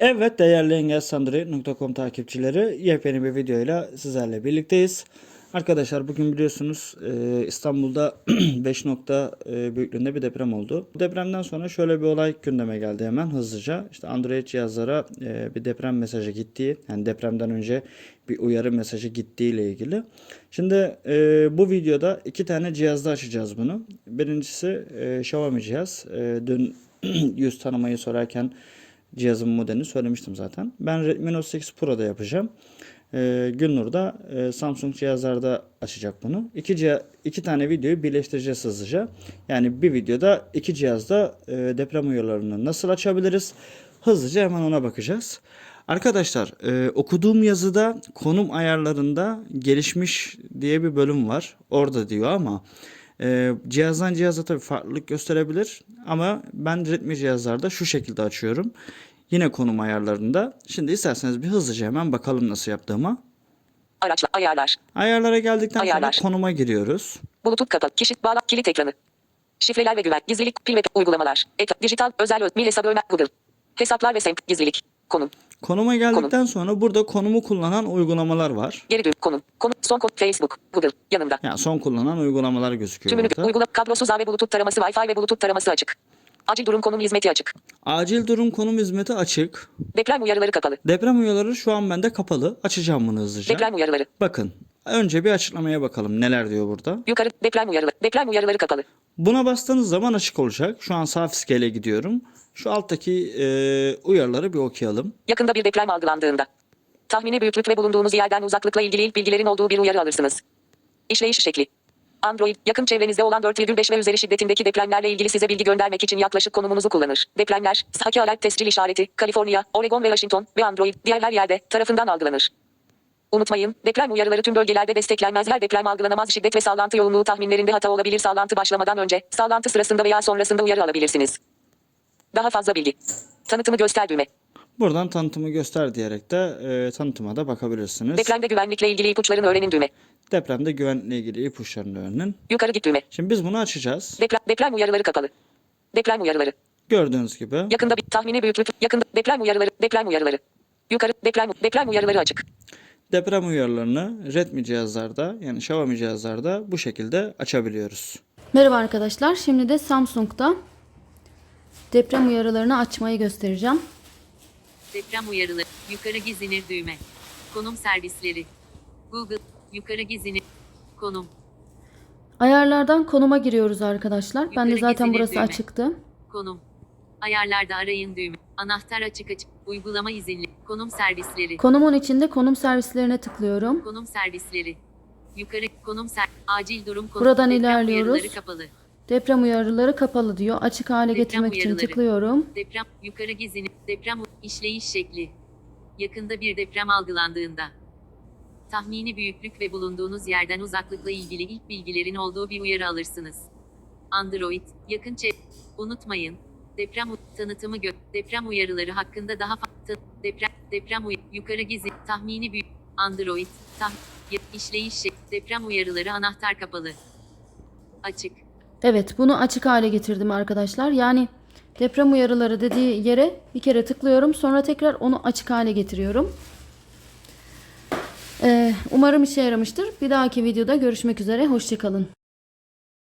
Evet değerli engelsandri.com takipçileri yepyeni bir videoyla sizlerle birlikteyiz. Arkadaşlar bugün biliyorsunuz e, İstanbul'da 5 nokta e, büyüklüğünde bir deprem oldu. Bu depremden sonra şöyle bir olay gündeme geldi hemen hızlıca. İşte Android cihazlara e, bir deprem mesajı gittiği yani depremden önce bir uyarı mesajı gittiği ile ilgili. Şimdi bu videoda iki tane cihazda açacağız bunu. Birincisi Xiaomi cihaz. Dün yüz tanımayı sorarken cihazın modelini söylemiştim zaten. Ben Redmi Note 8 Pro'da yapacağım. Ee, Günnur da e, Samsung cihazlarda açacak bunu. İki, ciha- iki tane videoyu birleştireceğiz hızlıca. Yani bir videoda iki cihazda e, deprem uyarılarını nasıl açabiliriz? Hızlıca hemen ona bakacağız. Arkadaşlar e, okuduğum yazıda konum ayarlarında gelişmiş diye bir bölüm var. Orada diyor ama e, cihazdan cihaza tabii farklılık gösterebilir. Ama ben Redmi cihazlarda şu şekilde açıyorum. Yine konum ayarlarında. Şimdi isterseniz bir hızlıca hemen bakalım nasıl yaptığıma. Araçla ayarlar. Ayarlara geldikten Ayarlar. sonra konuma giriyoruz. Bluetooth kapalı. Kişi bağla kilit ekranı. Şifreler ve güven. Gizlilik. Pil ve uygulamalar. Ekran. Dijital. Özel. Ömer. Google. Hesaplar ve semp. Gizlilik. Konum. Konuma geldikten sonra burada konumu kullanan uygulamalar var. Geri düğüm. Konum. Konum. Son kod. Facebook. Google. Yanında. Yani son kullanan uygulamalar gözüküyor Tümünü burada. uygula. Kablosuz ağ ve Bluetooth taraması. Wi-Fi ve Bluetooth taraması açık. Acil durum konum hizmeti açık. Acil durum konum hizmeti açık. Deprem uyarıları kapalı. Deprem uyarıları şu an bende kapalı. Açacağım bunu hızlıca. Deprem uyarıları. Bakın. Önce bir açıklamaya bakalım neler diyor burada. Yukarı. Deprem uyarıları. Deprem uyarıları kapalı. Buna bastığınız zaman açık olacak. Şu an sağ fiskele gidiyorum. Şu alttaki e, uyarıları bir okuyalım. Yakında bir deprem algılandığında. Tahmini büyüklük ve bulunduğunuz yerden uzaklıkla ilgili ilk bilgilerin olduğu bir uyarı alırsınız. İşleyiş şekli. Android, yakın çevrenizde olan 4,5 ve üzeri şiddetindeki depremlerle ilgili size bilgi göndermek için yaklaşık konumunuzu kullanır. Depremler, Saki alert tescil işareti, Kaliforniya, Oregon ve Washington ve Android, diğer her yerde tarafından algılanır. Unutmayın, deprem uyarıları tüm bölgelerde desteklenmez. Her deprem algılanamaz şiddet ve sallantı yoğunluğu tahminlerinde hata olabilir. Sallantı başlamadan önce, sallantı sırasında veya sonrasında uyarı alabilirsiniz. Daha fazla bilgi. Tanıtımı göster düğme. Buradan tanıtımı göster diyerek de e, tanıtıma da bakabilirsiniz. Depremde güvenlikle ilgili ipuçlarını öğrenin düğme. Depremde güvenlikle ilgili ipuçlarını öğrenin. Yukarı git düğme. Şimdi biz bunu açacağız. Deprem, deprem uyarıları kapalı. Deprem uyarıları. Gördüğünüz gibi Yakında bir tahmini büyüklük. Yakında deprem uyarıları. Deprem uyarıları. Yukarı deprem deprem uyarıları açık. Deprem uyarılarını Redmi cihazlarda yani Xiaomi cihazlarda bu şekilde açabiliyoruz. Merhaba arkadaşlar. Şimdi de Samsung'da deprem uyarılarını açmayı göstereceğim. Deprem uyarıları. Yukarı gizlenir düğme. Konum servisleri. Google. Yukarı gizlenir. Konum. Ayarlardan konuma giriyoruz arkadaşlar. Ben de Yukarı zaten burası düğme. açıktı. Konum. Ayarlarda arayın düğme. Anahtar açık açık. Uygulama izinli. Konum servisleri. Konumun içinde konum servislerine tıklıyorum. konum servisleri. Yukarı konum ser acil durum konum. Buradan Deprem ilerliyoruz. kapalı. Deprem uyarıları kapalı diyor. Açık hale Deprem getirmek için uyarıları. tıklıyorum. Deprem yukarı gizlenir. Deprem işleyiş şekli. Yakında bir deprem algılandığında. Tahmini büyüklük ve bulunduğunuz yerden uzaklıkla ilgili ilk bilgilerin olduğu bir uyarı alırsınız. Android, yakın çev... Unutmayın. Deprem tanıtımı gö... Deprem uyarıları hakkında daha fa- Deprem, deprem. Yukarı gizli... Tahmini büyük... Android, tah... İşleyiş şekli... Deprem uyarıları anahtar kapalı. Açık. Evet bunu açık hale getirdim arkadaşlar. Yani deprem uyarıları dediği yere bir kere tıklıyorum. Sonra tekrar onu açık hale getiriyorum. Ee, umarım işe yaramıştır. Bir dahaki videoda görüşmek üzere. Hoşçakalın.